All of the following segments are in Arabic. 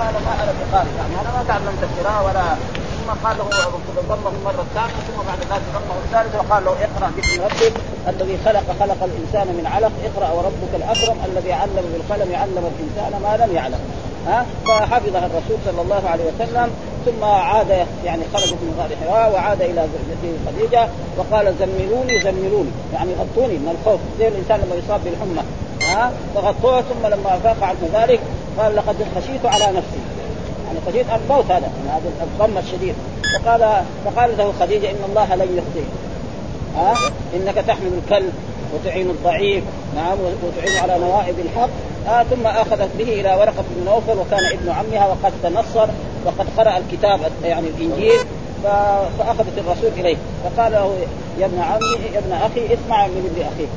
قال ما أنا بقارئ يعني. أنا ما تعلمت القراءة ولا ثم قال له ضمه المره الثانية ثم بعد ذلك ضمه الثالثه وقال له اقرأ باسم ربك الذي خلق خلق الإنسان من علق. اقرأ وربك الأكرم الذي علم بالقلم علم الإنسان ما لم يعلم. ها؟ فحفظها الرسول صلى الله عليه وسلم. ثم عاد يعني خرج من غار حراء وعاد إلى زوجته خديجة وقال زملوني زملوني. يعني غطوني من الخوف. زي الإنسان لما يصاب بالحمى. ها؟ فغطوه ثم لما افاق عنه ذلك قال لقد خشيت على نفسي. يعني خشيت الموت هذا من هذا الغم الشديد. فقال فقال له خديجة إن الله لن يخزيك. ها؟ إنك تحمل الكلب وتعين الضعيف. نعم وتعين على نوائب الحق. آه ثم أخذت به إلى ورقة بن نوفل وكان ابن عمها وقد تنصر وقد قرأ الكتاب يعني الإنجيل فأخذت الرسول إليه. فقال له يا ابن عمي يا ابن أخي اسمع من ابن أخيك.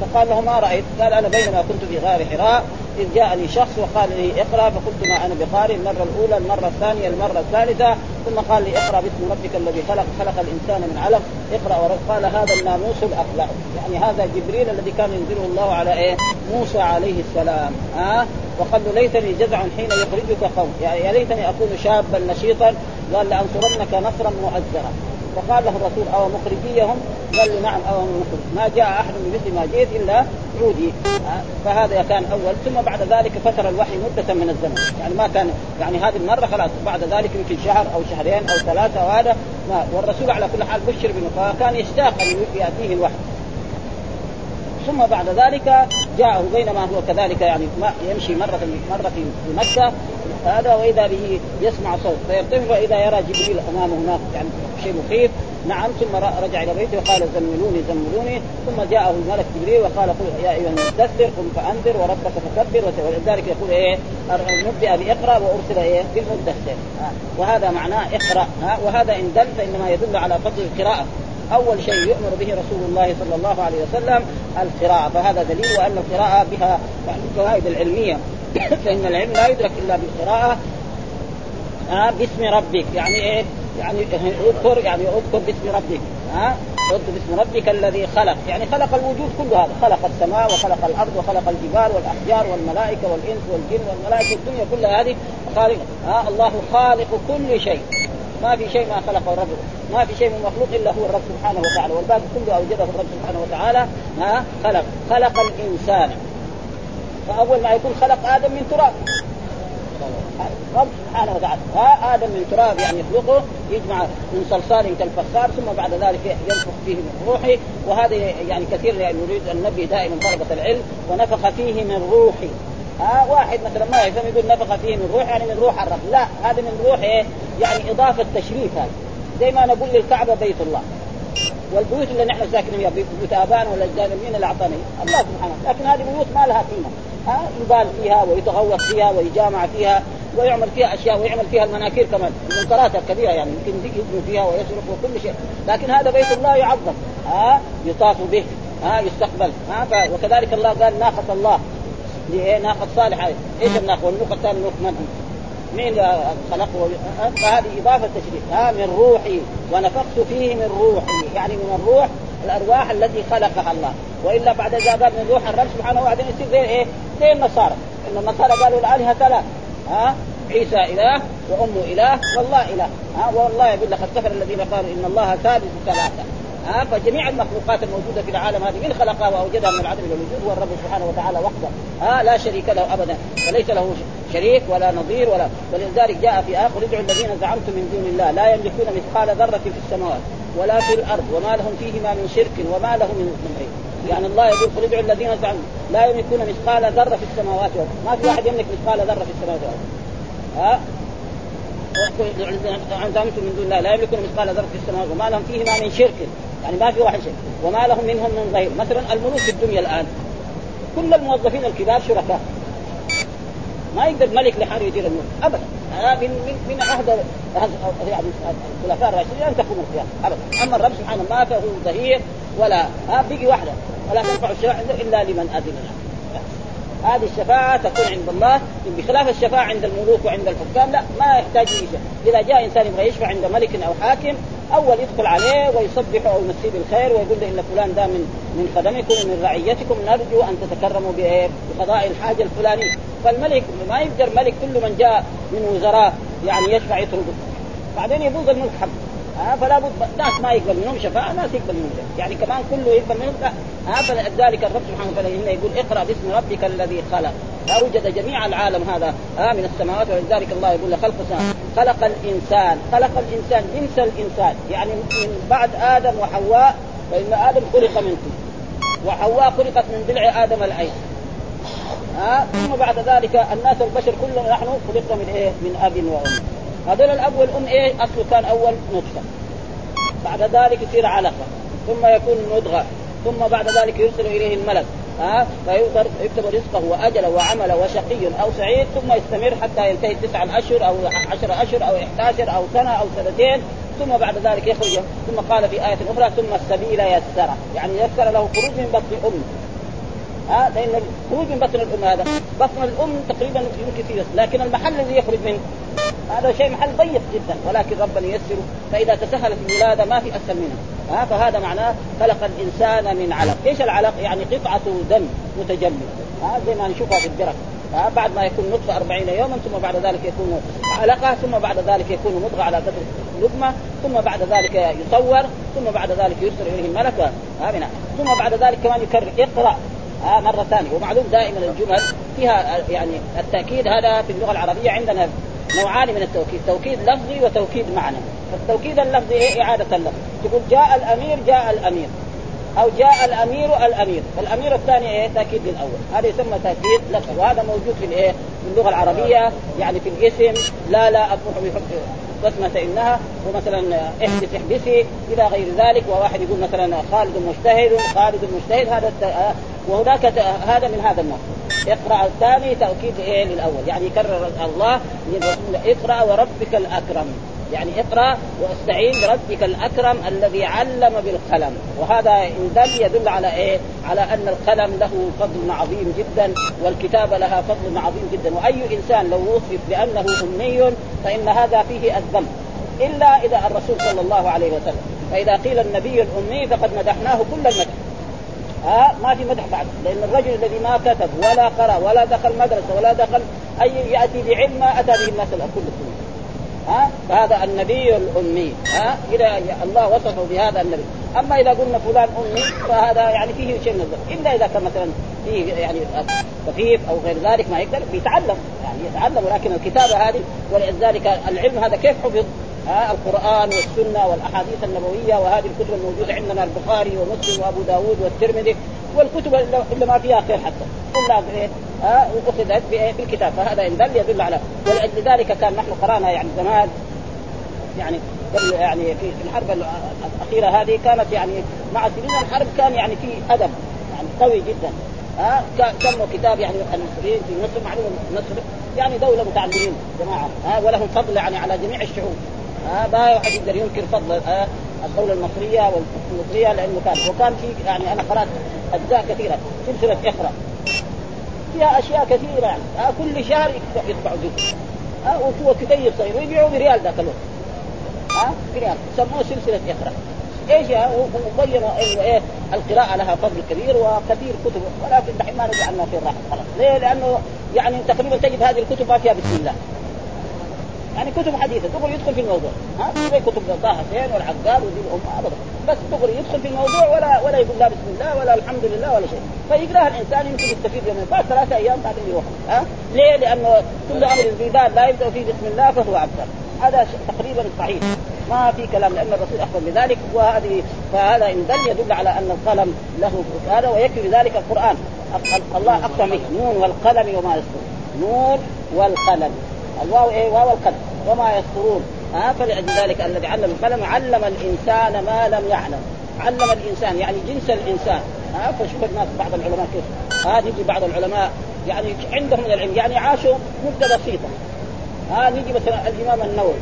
فقال له ما رأيت؟ قال أنا بينما كنت في غار حراء. إذ جاءني شخص وقال لي اقرأ فقلت ما أنا بقارئ المرة الأولى المرة الثانية المرة الثالثة. ثم قال لي اقرأ باسم ربك الذي خلق خلق الإنسان من علق. اقرأ ورب قال هذا الناموس الأخلع. يعني هذا جبريل الذي كان ينزله الله على إيه؟ موسى عليه السلام. ها أه؟ وقال له ليتني جزع حين يخرجك قوم. يعني يا ليتني أكون شابا نشيطا. قال لأنصرنك نصرا مؤزرا. فقال له الرسول أو مخرجيهم؟ قال له نعم أو مخرج. ما جاء أحد بمثل ما جئت إلا عودي فهذا كان أول. ثم بعد ذلك فتر الوحي مدة من الزمن. يعني ما كان يعني هذه المرة خلاص بعد ذلك يمكن شهر أو شهرين أو ثلاثة وهذا ما والرسول على كل حال بشر بنه فكان يشتاق أن يأتيه الوحي. ثم بعد ذلك جاءه بينما هو كذلك يعني يمشي مرة مرة في مكة. هذا وإذا به يسمع صوت. فيرتفع وإذا يرى جبريل أمامه هناك يعني شيء مخيف. نعم ثم رجع إلى بيته وقال زملوني زملوني. ثم جاءه الملك جبريل وقال قل يا أيها المدثر قم فأنذر وربك فكبر. ولذلك يقول إيه نبدا بإقرأ وأرسل إيه بالمدثر. وهذا معناه إقرأ. وهذا إن دل فإنما يدل على فضل القراءة. أول شيء يؤمر به رسول الله صلى الله عليه وسلم القراءة. فهذا دليل وان القراءة بها يعني الفوائد العلمية. فإن العلم لا يدرك إلا بالقراءة. آه باسم ربك. يعني إيه؟ يعني اذكر يعني اذكر باسم ربك. ها؟ اذكر باسم ربك الذي خلق. يعني خلق الوجود كله هذا. خلق السماء وخلق الأرض وخلق الجبال والأحجار والملائكة والإنس والجن والملائكة. الدنيا كلها هذه خالق ها؟ الله خالق كل شيء. ما في شيء ما خلقه الرب. ما في شيء من مخلوق إلا هو الرب سبحانه وتعالى. والباقي كله أوجده الرب سبحانه وتعالى. ها؟ خلق. خلق الإنسان. فأول ما يكون خلق آدم من تراب. رب سبحانه وتعالى. آدم من تراب يعني يخلقه يجمع من صلصال كالفخار ثم بعد ذلك ينفخ فيه من روحه. وهذا يعني كثير يعني يريد أن نبي دائما طلبه العلم. ونفخ فيه من روحي ها واحد مثلا ما يفهم يقول نفخ فيه من روح يعني من روح الرب. لا هذا من روح إيه؟ يعني إضافة تشريف هذا. زي ما نقول للكعبة بيت الله. والبيوت اللي نحن ساكنين فيها بيوت ابائنا ولا اجدادنا مين اللي اعطانا الله سبحانه لكن هذه بيوت ما لها قيمة. ها يبال فيها ويتغوط فيها ويجامع فيها ويعمل فيها أشياء ويعمل فيها المناكير كمان. المنكرات الكبيرة يعني يمكن يبنوا فيها ويسرق وكل شيء. لكن هذا بيت الله يعظم. ها يطاف به. ها يستقبل. ها وكذلك الله قال ناقة الله. ناقة صالحة. إيش الناقة والنوق الثاني نوق من مين خلقه؟ فهذه إضافة تشريف ها من روحي. ونفخت فيه من روحي. يعني من الروح الأرواح التي خلقها الله. وإلا بعد إذا قال من روح الرب سبحانه وبعدين يصير زي إيه؟ زي النصارى. إن النصارى قالوا الآلهة ثلاث. ها عيسى إله وأمه إله والله إله. ها والله يقول لقد كفر الذين قالوا إن الله ثالث ثلاثة. ها فجميع المخلوقات الموجودة في العالم هذه من خلقها وأوجدها من العدم إلى الوجود هو الرب سبحانه وتعالى وحده. ها لا شريك له ابدا وليس له شريك ولا نظير ولا ولذلك جاء في آخر ادعوا الذين زعمتم من دون الله لا يملكون مثقال ذرة في السماوات ولا في الأرض وما لهم فيهما من شرك وما له من غير يعني الله يقول قل ادعوا الذين زعمتم لا يملكون مثقال ذرة في السماوات ما في واحد يملك مثقال ذرة في السماوات ها زعمتم من دون الله لا يملكون مثقال ذرة في السماوات وما لهم فيهما من شرك. يعني ما في واحد شيء. وما لهم منهم من غير مثلا الملوك في الدنيا الآن كل الموظفين الكبار شركاء. ما يقدر ملك لحاله يدير الملك ابدا. من من من عهد يعني الخلفاء الراشدين أن تقوم القيامه ابدا. أما الرب سبحانه ما فهو ظهير ولا ها بيجي وحده ولا تنفع الشفاعة إلا لمن أذن له. هذه الشفاعة تكون عند الله. بخلاف الشفاعة عند الملوك وعند الحكام لا ما يحتاج شيء. إذا جاء إنسان يبغى يشفع عند ملك أو حاكم أول يدخل عليه ويصبح أو يمسيه بالخير ويقول له إن فلان ده من من خدمكم ومن رعيتكم. نرجو أن تتكرموا بقضاء الحاجة الفلانية. فالملك ما يقدر ملك كل من جاء من وزراء يعني يشفع يطرده بعدين يفوز الملك حقه. ها فلا بد ناس ما يقبل منهم شفاعة ناس يقبل منهم. يعني كمان كله يقبل منهم لا ها فلذلك الرب سبحانه وتعالى هنا يقول اقرأ باسم ربك الذي خلق. اوجد جميع العالم هذا ها من السماوات ولذلك الله يقول خلق السماوات خلق الإنسان. خلق الإنسان. جنس الإنسان. يعني من بعد آدم وحواء فإن آدم خلق منكم. وحواء خلقت من ضلع آدم الايسر ها ثم بعد ذلك الناس البشر كلنا نحن خلقنا من إيه؟ من أب وأم. هذول الأب والأم إيه؟ أصله كان أول نطفة. بعد ذلك يصير علقة. ثم يكون مضغة. ثم بعد ذلك يرسل إليه الملك ها؟ فيكتب رزقه واجله وعمله وشقي أو سعيد ثم يستمر حتى ينتهي تسعة اشهر أو عشر أشهر أو 11 أو سنة أو سنتين. ثم بعد ذلك يخرج. ثم قال في آية أخرى ثم السبيل يسره. يعني يسر له خروج من بطن أمه. ها لأن الخروج من بطن الأم هذا. بطن الأم تقريبا يمكن فيه لكن المحل الذي يخرج منه هذا شيء محل ضيق جدا. ولكن ربنا ييسره. فإذا تسهلت الولادة ما في أسهل منها. ها فهذا معناه خلق الإنسان من علق، إيش العلق؟ يعني قطعة دم متجمد ها زي ما نشوفها في الدرك ها بعد ما يكون نطفة 40 يوما ثم بعد ذلك يكون علقة ثم بعد ذلك يكون مضغة على قدر لقمة ثم بعد ذلك يصور ثم بعد ذلك يرسل إليه الملك ثم بعد ذلك كمان يكرر. اقرأ. ها مرة ثانية. ومعلوم دائما الجمل فيها يعني التأكيد هذا في اللغة العربية عندنا نوعان من التوكيد توكيد لفظي وتوكيد معنى. فالتوكيد اللفظي هي إعادة اللفظ. تقول جاء الأمير جاء الأمير. أو جاء الأمير الامير الأمير الثاني إيه؟ تأكيد للأول. هذا يسمى تأكيد لفظ. وهذا موجود في الإيه؟ في اللغة العربية يعني في الاسم. لا لا اصبح بسمة إنها. ومثلا احبس احبسي إلى غير ذلك. وواحد يقول مثلا خالد مجتهد خالد مجتهد. هذا وهناك هذا من هذا النوع. اقرأ الثاني تاكيد إيه للأول. يعني يكرر الله اقرأ وربك الأكرم. يعني اقرأ واستعين بربك الأكرم الذي علم بالقلم. وهذا إن دل يدل على إيه؟ على أن القلم له فضل عظيم جدا والكتابه لها فضل عظيم جدا. وأي إنسان لو وصف بأنه أمي فإن هذا فيه الذنب. إلا إذا الرسول صلى الله عليه وسلم. فإذا قيل النبي الأمي فقد مدحناه كل المدح ها ما في مدح بعد. لأن الرجل الذي ما كتب ولا قرأ ولا دخل مدرسة ولا دخل أي يأتي بعلم ما أتى به الناس كلهم ها فهذا النبي الأمي. ها اذا الله وصفه بهذا النبي. أما إذا قلنا فلان أمي فهذا يعني فيه شيء من الظلم إلا إذا كان مثلا فيه يعني خفيف أو غير ذلك ما يقدر بيتعلم. يعني يتعلم ولكن الكتابة هذه ولذلك العلم هذا كيف حفظ؟ ها القرآن والسنة والأحاديث النبوية وهذه الكتب الموجودة عندنا البخاري ومسلم وأبو داود والترمذي والكتب اللي ما فيها خير حتى. كلها إيه ها أخذت بالكتاب فهذا ان دل يدل على ولأجل ذلك كان نحن قرأنا يعني زمان يعني يعني في الحرب الأخيرة هذه كانت يعني مع سنين الحرب كان يعني في أدب يعني قوي جدا. ها سموا كتاب يعني المصريين في مصر معلومه مصر يعني دولة متعلمين جماعة. ها ولهم فضل يعني على جميع الشعوب. ما واحد يقدر ينكر فضل الدولة المصرية والمصرية لأنه كان وكان في يعني أنا قرأت أجزاء كثيرة سلسلة إقرأ. فيها أشياء كثيرة يعني. ها كل شهر يدفعوا جزء. ها وهو كتيب صغير ويبيعوا بريال ذاك الوقت. ها بريال. سموه سلسلة إقرأ. إيش وبينوا إنه إيه القراءة لها فضل كبير وكثير كتب ولكن دحين ما نجي عنها في الراحة خلاص. ليه؟ لأنه يعني تقريبا تجد هذه الكتب ما فيها بسم الله. يعني كتب حديثة تقول يدخل في الموضوع. ها؟ زي كتب طه حسين والعقاد ودي الام أبدا. بس تقول يدخل في الموضوع ولا ولا يقول لا بسم الله ولا الحمد لله ولا شيء. فيقرأها الإنسان يمكن يستفيد يومين. بعد ثلاثة أيام بعدين يروح. ها؟ ليه؟ لأنه كل أمر ذي لا يبدأ فيه بسم الله فهو عبد هذا تقريبا صحيح. ما في كلام لأن الرسول أخبر بذلك وهذه فهذا إن دل يدل على أن القلم له هذا ويكفي ذلك القرآن. الله أقسم نون والقلم وما يسطرون نون والقلم. الواو إيه؟ واو القلم وما يسطرون ها؟ فلأجل ذلك الذي علم القلم علم الإنسان ما لم يعلم. علم الإنسان يعني جنس الإنسان. ها؟ فشوف الناس بعض العلماء كيف. ها؟ يجي بعض العلماء يعني عندهم من العلم. يعني عاشوا مدة بسيطة. ها؟ نيجي مثلا الإمام النووي.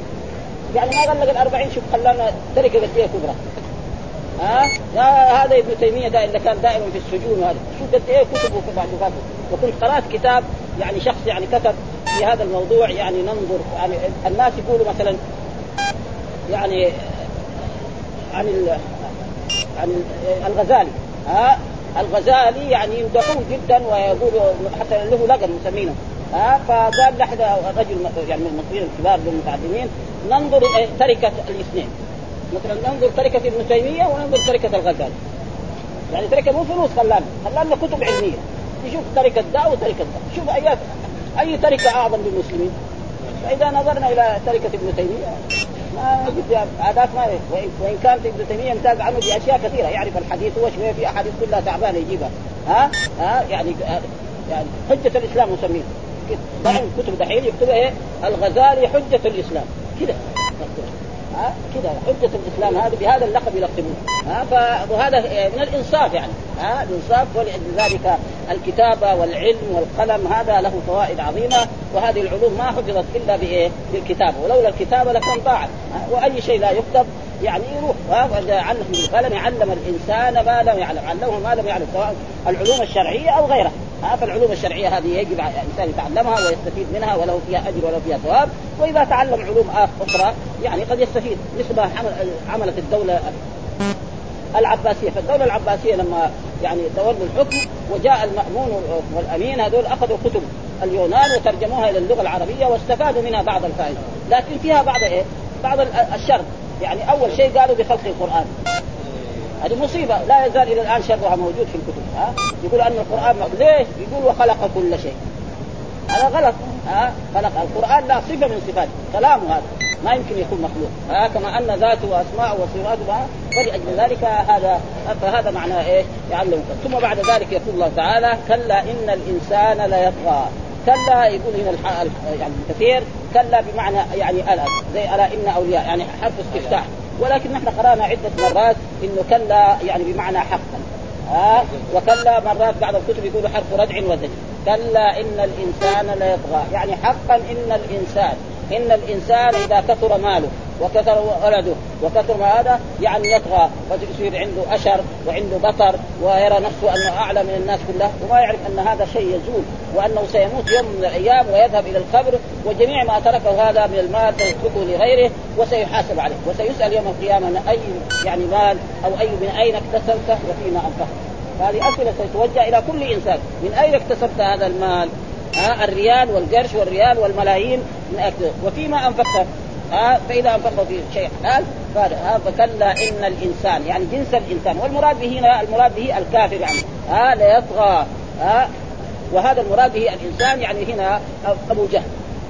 يعني ما غلق الأربعين شوف خلانا تركه قد كبرى. ها؟ هذا ابن تيمية ده اللي كان دائما في السجون هذا شوف قد إيه كتبه في بعض وكنت قرأت كتاب يعني شخص يعني كتب في هذا الموضوع يعني ننظر يعني الناس يقولوا مثلا يعني عن عن الغزالي. ها؟ الغزالي يعني يمدحوه جدا ويقولوا حتى له لقب مسمينه. ها؟ فقال لحد رجل يعني من المصريين الكبار المتعلمين ننظر تركة الاثنين. مثلا ننظر تركة ابن تيمية وننظر تركة الغزالي. يعني تركة مو فلوس خلانا خلانا كتب علمية. نشوف تركة ده وتركة ده شوف اي أي تركة أعظم للمسلمين؟ فإذا نظرنا إلى تركة ابن تيمية ما عادات ما وان كانت ابن تيمية يمتاز عنه بأشياء كثيرة يعرف الحديث هو شوية في أحاديث كلها تعبانه يجيبها. ها؟ ها؟ يعني يعني حجة الإسلام مسميه كتب دحين يكتبها إيه؟ الغزالي حجة الإسلام. كذا ها كذا حجة الإسلام هذا بهذا اللقب يلقبون ها فهذا من الإنصاف يعني ها الإنصاف ولأجل ذلك الكتابة والعلم والقلم هذا له فوائد عظيمة وهذه العلوم ما حفظت إلا بإيه؟ بالكتابة ولولا الكتابة لكان ضاعت وأي شيء لا يكتب يعني يروح علم بالقلم علم الإنسان ما لم يعلم علمه ما لم يعلم سواء العلوم الشرعية أو غيرها ها فالعلوم الشرعية هذه يجب الإنسان يتعلمها ويستفيد منها وله فيها أجر وله فيها ثواب. وإذا تعلم علوم أخرى يعني قد يستفيد. مثل ما عملت الدولة العباسية. فالدولة العباسية لما يعني تولوا الحكم وجاء المأمون والأمين هذول أخذوا كتب اليونان وترجموها إلى اللغة العربية واستفادوا منها بعض الفائدة. لكن فيها بعض إيه؟ بعض الشر يعني أول شيء قالوا بخلق القرآن. هذه مصيبة. لا يزال إلى الآن شرها موجود في الكتب ها؟ يقول أن القرآن ليش؟ يقول وخلق كل شيء. هذا غلط ها؟ خلق القرآن لا صفة من صفاته. كلامه هذا. ما يمكن يكون مخلوق ها؟ كما أن ذاته وأسماءه وصفاته فلأجل ذلك هذا فهذا معناه إيه؟ يعلم ثم بعد ذلك يقول الله تعالى كلا إن الإنسان ليطغى. كلا يقول هنا يعني كثير كلا بمعنى يعني ألا زي ألا إن أولياء يعني حرف استفتاح ولكن نحن قرانا عدة مرات إنه كلا يعني بمعنى حقا. ها وكلا مرات بعض الكتب يقولوا حرف ردع وزج كلا إن الإنسان ليطغى يعني حقا إن الإنسان إن الإنسان إذا كثر ماله وكثر ولده وكثر ما هذا يعني يطغى فيصير عنده أشر وعنده بطر ويرى نفسه أنه أعلى من الناس كلها وما يعرف أن هذا شيء يزول وأنه سيموت يوم من الأيام ويذهب إلى القبر وجميع ما تركه هذا من المال سيتركه لغيره وسيحاسب عليه وسيسأل يوم القيامة من أي يعني مال أو أي من أين اكتسبته وفيما انفقته هذه أسئلة ستوجه إلى كل إنسان. من أين اكتسبت هذا المال؟ ها الريال والقرش والريال والملايين من أكثر وفيما أنفقته. فإذا انفقه في شيء حلال فكلا إن الإنسان يعني جنس الإنسان. والمراد به هنا المراد به الكافر يعني. ها ليطغى ها. وهذا المراد به الإنسان يعني هنا أبو جهل.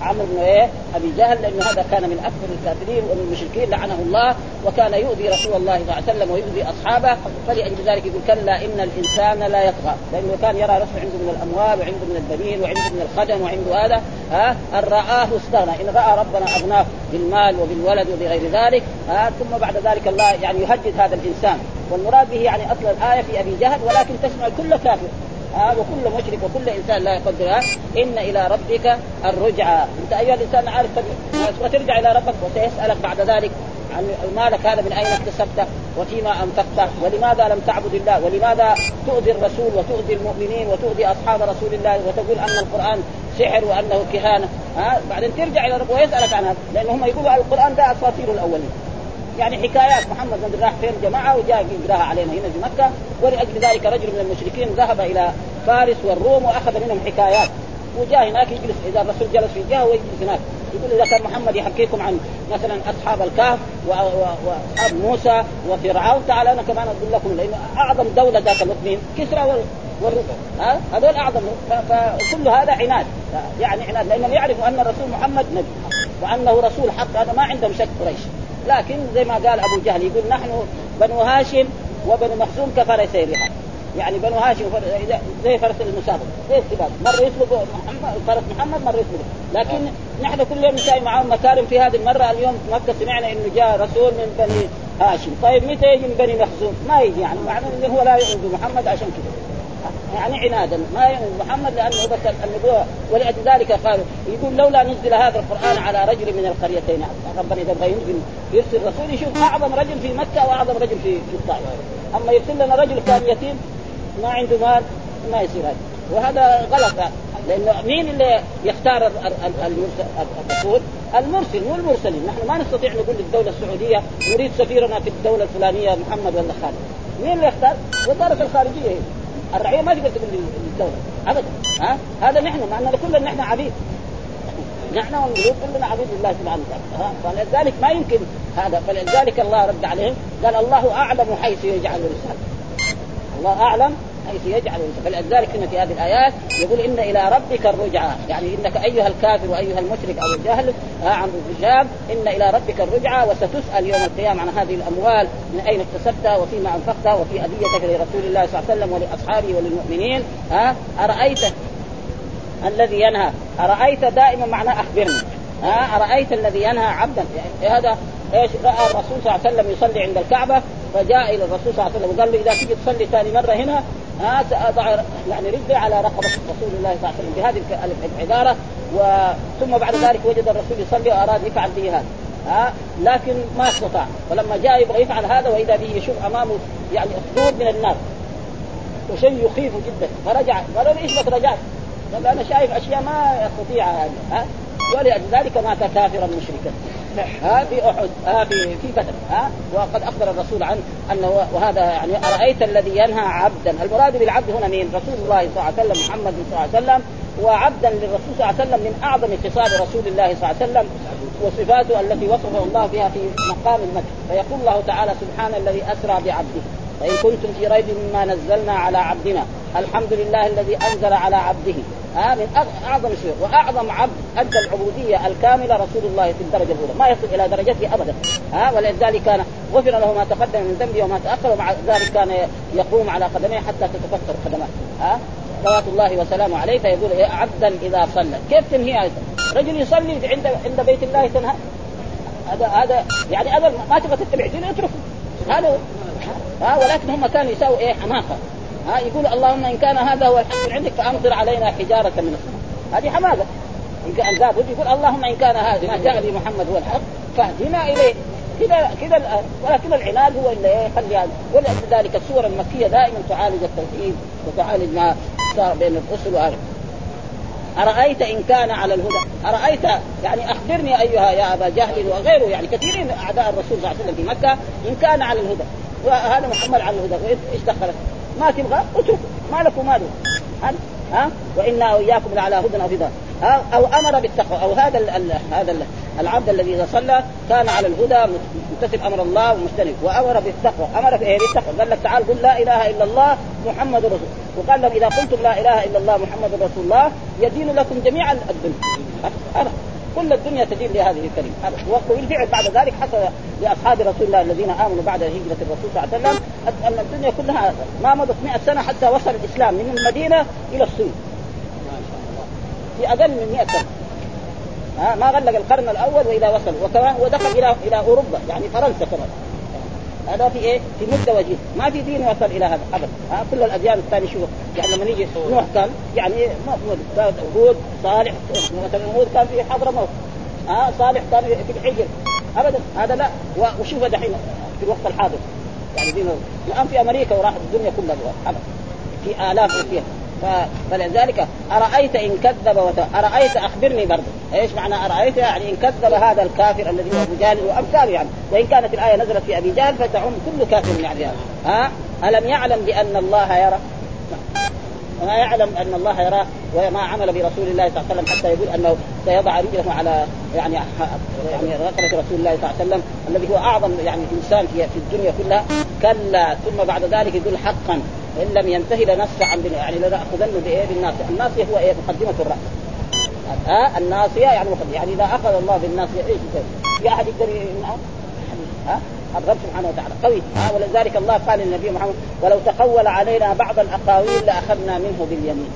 عمرو بن إيه؟ أبي جهل لأنه هذا كان من أكثر الكافرين ومن المشركين لعنه الله وكان يؤذي رسول الله صلى الله عليه وسلم ويؤذي أصحابه. فلأجل ذلك يقول كلا إن الإنسان لا يطغى. لأنه كان يرى نفسه عنده من الأموال وعنده من البنين وعنده من الخدم وعنده هذا. ها؟ أن رآه استغنى. إن رأى ربنا أغناه بالمال وبالولد وبغير ذلك ها؟ ثم بعد ذلك الله يعني يهدد هذا الإنسان. والمراد به يعني أصل الآية في أبي جهل ولكن تشمل كل كافر. آه وكل مشرك وكل إنسان لا يقدرها إن إلى ربك الرجعى أنت أيها الإنسان عارف وترجع إلى ربك وسيسألك بعد ذلك عن مالك هذا من أين اكتسبته وفيما أنفقته ولماذا لم تعبد الله ولماذا تؤذي الرسول وتؤذي المؤمنين وتؤذي أصحاب رسول الله وتقول أن القرآن سحر وأنه كهانة؟ ها؟ بعدين ترجع إلى ربك ويسألك عن هذا لأن هم يقولوا القرآن ده أساطير الأولين. يعني حكايات محمد بن راح فين جماعة وجاء يقراها علينا هنا في مكة. ولأجل ذلك رجل من المشركين ذهب إلى فارس والروم وأخذ منهم حكايات. وجاء هناك يجلس إذا الرسول جلس في جهة ويجلس هناك. يقول إذا كان محمد يحكيكم عن مثلا أصحاب الكهف وأصحاب موسى وفرعون تعال أنا كمان أقول لكم لأنه أعظم دولة ذاك الوقت مين؟ كسرى والروم ها؟ هذول أعظم. فكل هذا عناد. يعني عناد لأنهم يعرفوا أن الرسول محمد نبي وأنه رسول حق. هذا ما عندهم شك قريش. لكن زي ما قال أبو جهل يقول نحن بنو هاشم وبنو مخزوم كفرسي الرحى يعني بنو هاشم زي فرس المسابقة. زي السباق مره يسبق محمد فرس محمد مره يسبق لكن نحن كل يوم نساوي معهم مكارم في هذه المرة. اليوم مكة سمعنا إنه جاء رسول من بني هاشم. طيب متى يجي من بني مخزوم؟ ما يجي يعني. معناه إنه هو لا يؤمن بمحمد عشان كذا. يعني عنادا ما يؤمن محمد لأنه بس النبوه ولذلك قال يقول لولا نزل هذا القرآن على رجل من القريتين ربنا إذا بغى ينزل يرسل رسول يشوف أعظم رجل في مكة وأعظم رجل في في الطائف أما يرسل لنا رجل كان يتيم ما عنده مال ما يصير هذا وهذا غلط لأنه مين اللي يختار الرسول؟ المرسل مو المرسلين، نحن ما نستطيع نقول للدولة السعودية نريد سفيرنا في الدولة الفلانية محمد ولا خالد. مين اللي يختار؟ وزارة الخارجية هي. الرعية ما تقدر تقول للدولة ابدا. ها؟ هذا نحن مع أننا كلنا نحن عبيد. نحن والملوك كلنا عبيد لله سبحانه وتعالى. فلذلك ما يمكن هذا فلذلك الله رد عليهم قال الله أعلم حيث يجعل رسالته الله أعلم حيث يجعل فلذلك هنا في هذه الآيات يقول إن إلى ربك الرجعى. يعني إنك أيها الكافر وأيها المشرك أو الجاهل عن الرجال إن إلى ربك الرجعى وستسأل يوم القيامة عن هذه الأموال من أين اكتسبتها وفيما أنفقتها وفي هديتك لرسول الله صلى الله عليه وسلم ولأصحابه وللمؤمنين. ها؟ أرأيت الذي ينهى؟ أرأيت دائما معناه أخبرني؟ ها؟ أرأيت الذي ينهى عبدا؟ يعني هذا إيش؟ رأى الرسول صلى الله عليه وسلم يصلي عند الكعبة فجاء إلى الرسول صلى الله عليه وسلم وقال له إذا تيجي تصلي ثاني مرة هنا ها سأضع يعني رجلي على رقبة رسول الله صلى الله عليه وسلم. بهذه العبارة ثم بعد ذلك وجد الرسول يصلي وأراد يفعل به هذا ها لكن ما استطاع. فلما جاء يبغى يفعل هذا وإذا به يشوف أمامه يعني اسطول من النار. وشيء يخيف جدا. فرجع قال له إيش بك رجعت؟ قال أنا شايف أشياء ما استطيع هذه ها. ولذلك مات كافرا مشركا. ها في أحد ها في في بدر ها؟ وقد أخبر الرسول عن أنه وهذا يعني أرأيت الذي ينهى عبدا؟ المراد بالعبد هنا مين؟ رسول الله صلى الله عليه وسلم محمد صلى الله عليه وسلم وعبدا للرسول صلى الله عليه وسلم من أعظم خصال رسول الله صلى الله عليه وسلم وصفاته التي وصفه الله بها في مقام المكر فيقول الله تعالى سبحان الذي أسرى بعبده. فإن كنتم في ريب مما نزلنا على عبدنا الحمد لله الذي أنزل على عبده. ها من أعظم شيء وأعظم عبد أدى العبودية الكاملة رسول الله في الدرجة الأولى. ما يصل إلى درجته ابدا. ها ولذلك كان غفر له ما تقدم من ذنبه وما تأخر ومع ذلك كان يقوم على قدميه حتى تتفكر قدماه ها صلوات الله وسلامه عليه فيقول إيه عبدا إذا صلى. كيف تنهي رجل يصلي عند عند بيت الله تنهى؟ هذا هذا يعني هذا ما تبغى تتبع دينه اتركه هذا ها ولكن هم كانوا يساووا إيه حماقة. ها يقول اللهم إن كان هذا هو الحق عندك فأمطر علينا حجارة من السماء هذه حماقة. إن كان لابد يقول اللهم إن كان هذا ما جاء به محمد هو الحق فاهدنا إليه. كذا كذا ولكن العناد هو اللي يخلي هذا. ولذلك السور المكيه دائما تعالج التوحيد وتعالج ما صار بين الرسل وهذا أرأيت إن كان على الهدى؟ أرأيت؟ يعني أخبرني أيها يا أبا جهل وغيره يعني كثيرين أعداء الرسول صلى الله عليه وسلم في مكة إن كان على الهدى. وهذا محمد على الهدى. إيش دخلت؟ ما تبغى اترك ما لك وما له ها؟ وإنا وإياكم لعلى هدى أو هدى أو أمر بالتقوى. أو هذا ال ال هذا ال العبد الذي إذا صلى كان على الهدى ممتثل أمر الله ومجتنب وأمر بالتقوى. أمر بايه بالتقوى. قال لك تعال قل لا إله إلا الله محمد رسول. وقال لهم إذا قلتم لا إله إلا الله محمد رسول الله يدين لكم جميع الدنيا. كل الدنيا تدين لهذه الكلمة. وبالفعل بعد ذلك حصل لأصحاب رسول الله الذين آمنوا بعد هجرة الرسول صلى الله عليه وسلم أن الدنيا كلها ما مضت 100 سنة حتى وصل الإسلام من المدينة إلى الصين. في أقل من 100 سنة. ما غلق القرن الأول وإلى وصل وكمان ودخل إلى إلى أوروبا يعني فرنسا كمان. هذا في إيه؟ في مدة وجيزه، ما في دين وصل إلى هذا ابدا، ها كل الاديان الثانية شوف يعني لما نيجي نوح كان يعني هود صالح مثلا هود كان في حضرموت ها صالح كان في الحجر ابدا. هذا لا. وشوف دحين في الوقت الحاضر. يعني الآن في أمريكا وراح الدنيا كلها. ابدا. في آلاف فيها فلذلك أرأيت إن كذب وت... أرأيت أخبرني برضه. إيش معنى أرأيت؟ يعني إن كذب هذا الكافر الذي هو أبو جهل وأمثاله يعني. وإن كانت الآية نزلت في أبي جهل فتعم كل كافر يعني ها؟ ألم يعلم بأن الله يرى؟ وما يعلم أن الله يراه وما عمل برسول الله صلى الله عليه وسلم حتى يقول أنه سيضع رجله على يعني يعني رقبة رسول الله صلى الله عليه وسلم الذي هو أعظم يعني إنسان في الدنيا كلها. كلا ثم بعد ذلك يقول حقا. إن لم ينتهي لنسفعا يعني لنأخذن بإيه بالناصية، الناصية هو إيه؟ مقدمة الراس. ها الناصية يعني مقدمة. يعني إذا أخذ الله بالناصية إيش يسوي؟ في أحد يقدر؟ ها الرب سبحانه وتعالى قوي ها ولذلك الله قال للنبي محمد ولو تقول علينا بعض الأقاويل لأخذنا منه باليمين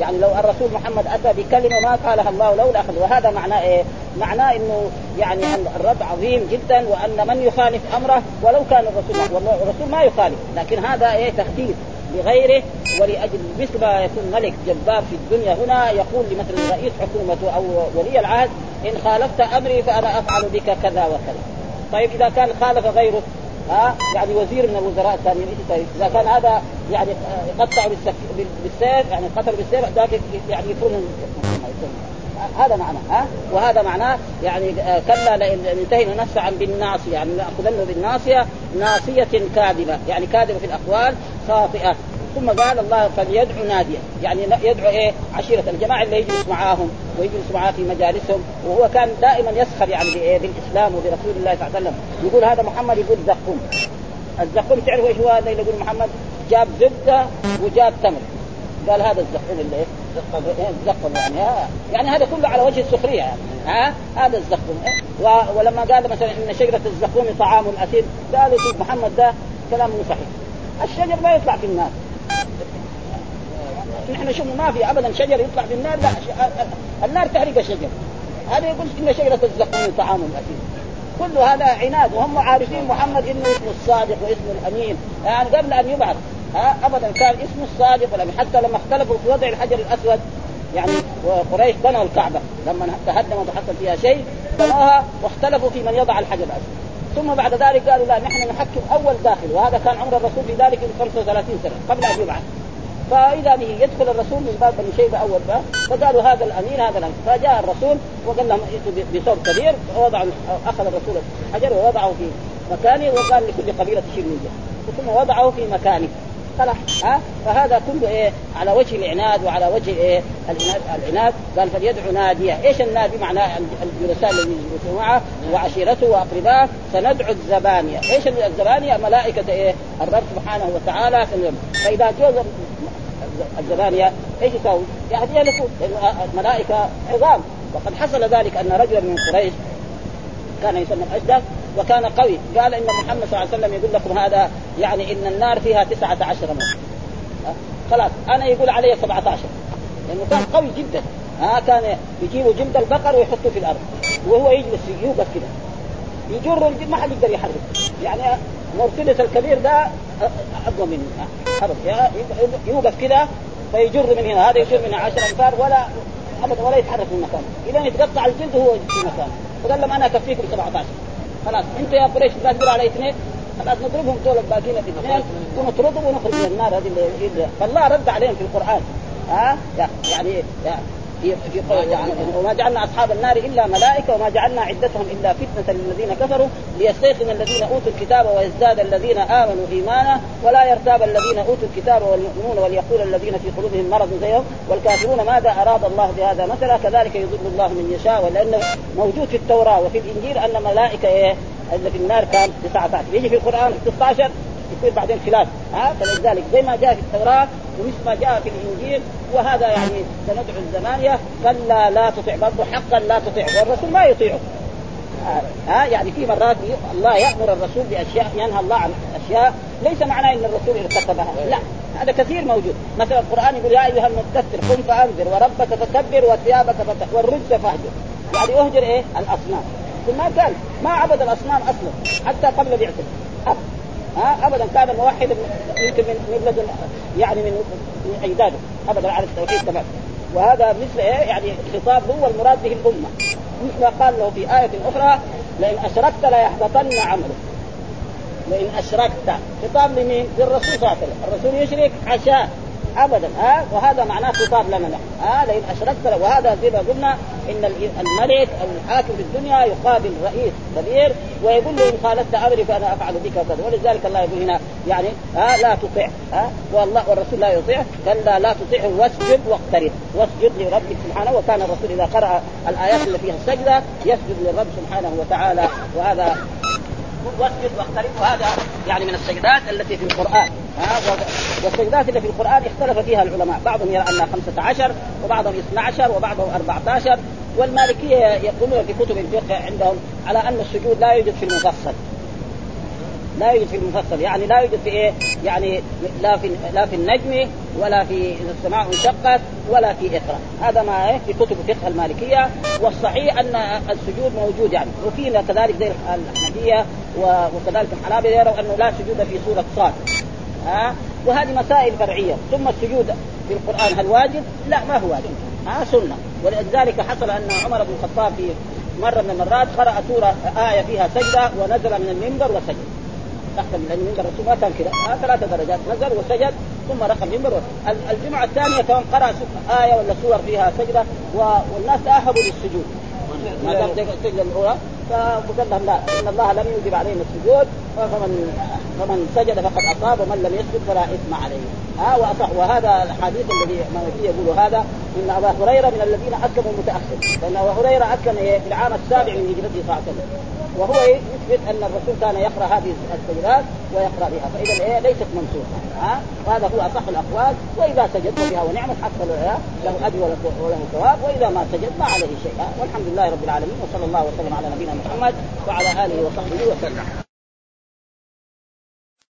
يعني لو الرسول محمد أتى بكلمة ما قالها الله لولا اخذ وهذا معناه إيه؟ معناه إنه يعني ان الرب عظيم جدا وأن من يخالف أمره ولو كان الرسول والله الرسول ما يخالف لكن هذا إيه تخفيف لغيره ولأجل مثل ما يكون ملك جبار في الدنيا هنا يقول لمثلا رئيس حكومته أو ولي العهد إن خالفت أمري فأنا أفعل بك كذا وكذا. طيب إذا كان خالف غيره ها يعني وزير من الوزراء الثانيين إذا كان هذا يعني يقطع بالسيف يعني قتل بالسيف ذاك يعني يكون هذا معناه ها وهذا معناه يعني كلا لئن انتهينا نسفعا بالناصية يعني ناخذنه بالناصية ناصية كاذبة يعني كاذبة في الأقوال خاطئة. ثم قال الله فليدعو ناديا. يعني يدعو إيه؟ عشيرة الجماعة اللي يجلس معاهم ويجلس معاه في مجالسهم. وهو كان دائما يسخر يعني بإيه؟ بالإسلام وبرسول الله صلى الله عليه وسلم. يقول هذا محمد يقول زقوم الزقوم تعرفوا إيش هو هذا اللي يقول محمد؟ جاب زبدة وجاب تمر. قال هذا الزقوم اللي الزقوم يعني ها؟ يعني هذا كله على وجه السخرية. يعني ها؟ هذا الزقوم ولما قال مثلا إن شجرة الزقوم طعام أثيم. قالوا محمد ده كلام مو صحيح. الشجر ما يطلع في النار. نحن شوف ما في ابدا شجر يطلع في النار لا النار تحرق الشجر. هذا يقول إن شجرة الزقوم طعام اثيم كل هذا عناد وهم عارفين محمد إنه اسمه الصادق واسمه الأمين. يعني قبل أن يبعث ابدا كان اسمه الصادق والامين حتى لما اختلفوا في وضع الحجر الأسود يعني وقريش بنوا الكعبة. لما تهدمت وحصل فيها شيء بنوها واختلفوا في من يضع الحجر الأسود. ثم بعد ذلك قالوا لا نحن نحكم أول داخل وهذا كان عمر الرسول في ذلك 35 سنة قبل ان يبعث فإذا به يدخل الرسول من باب بني شيبه اول باب فقالوا هذا الامين هذا الامين فجاء الرسول وقال لهم ائتوا بثوب كبير ووضع أخذ الرسول الحجر ووضعه في مكانه وقال لكل قبيلة تشيل من ثم وضعه في مكانه. خلاص ها؟ فهذا كله إيه؟ على وجه العناد وعلى وجه إيه؟ العناد, العناد. قال فليدعو نادية. إيش النادي؟ معناه الجلساء الذين يجلسون معه وعشيرته واقربائه سندعو الزبانية. إيش الزبانية؟ ملائكة إيه؟ الرب سبحانه وتعالى فإذا جو الزبانية إيش يسوي؟ يعني لأنه الملائكة عظام. وقد حصل ذلك أن رجلا من قريش كان يسمى الاشدق وكان قوي. قال إن محمد صلى الله عليه وسلم يقول لكم هذا يعني إن النار فيها تسعة عشر موت. خلاص. أنا يقول علي 17 لأنه كان قوي جدا. ها؟ كان يجيبوا جلد البقر ويحطوه في الأرض. وهو يجلس يوقف كده. يجر ما حد يقدر يحرك. يعني مرسلس الكبير ده أقوى منه يوقف كده فيجر من هنا. هذا يجر من 10 امتار ولا ابدا ولا يتحرك من مكانه. إذا يتقطع الجلد وهو في مكانه. فقال لهم أنا أكفيكم 17 خلاص. انت يا قريش تقدروا على اثنين خلاص نضربهم دول الباقيين الاثنين ونطردهم ونخرج من النار هذه اللي فالله رد عليهم في القرآن. ها؟ يعني في وما جعلنا أصحاب النار إلا ملائكة وما جعلنا عدتهم إلا فتنة للذين كفروا ليستيقن الذين أوتوا الكتاب ويزداد الذين آمنوا إيمانا ولا يرتاب الذين أوتوا الكتاب والمؤمنون وليقول الذين في قلوبهم مرض زيهم والكافرون ماذا أراد الله بهذا مثلا؟ كذلك يضل الله من يشاء ولأنه موجود في التوراة وفي الإنجيل أن ملائكة إيه؟ اللي في النار كان 19 يجي في القرآن 16 يصير بعدين خلاف ها؟ فلذلك زي ما جاء في التوراة ومثل ما جاء في الإنجيل وهذا يعني سندعو الزمانية كلا لا تطع برضه حقا لا تطيع والرسول ما يطيعه. ها؟ يعني في مرات الله يأمر الرسول بأشياء ينهى الله عن أشياء ليس معناه إن الرسول ارتكبها. لا هذا كثير موجود. مثلا القرآن يقول يا أيها المدثر قم فأنذر وربك فكبر وثيابك فتح والرجز فاهجر. يعني اهجر إيه؟ الأصنام. ما قال ما عبد الأصنام أصلا حتى قبل بعثه ها؟ ابدا كان موحدا يمكن من لدن يعني من اجداده ابدا على التوحيد تمام. وهذا مثل إيه؟ يعني خطاب هو المراد به الأمة. مثل قال له في آية أخرى لئن أشركت ليحبطن عملك. لئن أشركت. خطاب لمين؟ للرسول صلى الله عليه وسلم. الرسول يشرك عشاء. ابدا. ها؟ وهذا معناه خطاب لنا نحن. ها؟ لئن أشركت وهذا زي ما قلنا إن الملك أو الحاكم في الدنيا يقابل رئيس كبير ويقول له إن خالفت أمري فأنا أفعل بك كذا. ولذلك الله يقول هنا يعني ها؟ لا تطع ها؟ والله والرسول لا يطيع. كلا لا تطيعه واسجد واقترب. واسجد لربك سبحانه. وكان الرسول إذا قرأ الآيات اللي فيها السجدة يسجد للرب سبحانه وتعالى. وهذا واسجد واقترب. وهذا يعني من السجدات التي في القرآن. والسجدات اللي في القرآن اختلف فيها العلماء. بعضهم يرى أنها 15 وبعضهم 12 وبعضهم 14 والمالكية يقولون في كتب الفقه عندهم على أن السجود لا يوجد في المفصل. لا يوجد في المفصل. يعني لا يوجد في إيه؟ يعني لا في لا في النجم ولا في السماء انشقت ولا في إقرأ، هذا ما إيه؟ في كتب الفقه المالكية. والصحيح أن السجود موجود يعني. وفينا كذلك زي الحنفيه وكذلك الحنابلة يروا أنه لا سجود في سورة صاد. ها؟ وهذه مسائل فرعية. ثم السجود في القرآن هل واجب؟ لا ما هو واجب. ها؟ سنة. ولذلك حصل أن عمر بن الخطاب في مرة من المرات قرأ سورة آية فيها سجدة ونزل من المنبر وسجد. تحت من المنبر الرسول ما كان كذا آه ثلاث درجات. نزل وسجد ثم رقى المنبر الجمعة الثانية كمان قرأ آية ولا سور فيها سجدة. والناس تأهبوا للسجود. ما دام السجده الأولى؟ فقال لهم لا إن الله لم يوجب علينا السجود. فمن فمن سجد فقد أصاب ومن لم يسجد فلا إثم عليه. ها واصح وهذا الحديث الذي ما يقول هذا إن أبا هريرة من الذين اسلموا متاخر لأن ابا هريرة اسلم في العام السابع من هجرته صلى الله عليه وسلم. وهو يثبت أن الرسول كان يقرأ هذه السجدات ويقرأ بها. فإذا إيه ليست منسوخه ها وهذا هو أصح الأقوال. وإذا سجد فبها ونعمت حتى له أجر وله ثواب. وإذا ما سجد ما عليه شيء. والحمد لله رب العالمين وصلى الله وسلم على نبينا محمد وعلى آله وصحبه وسلم.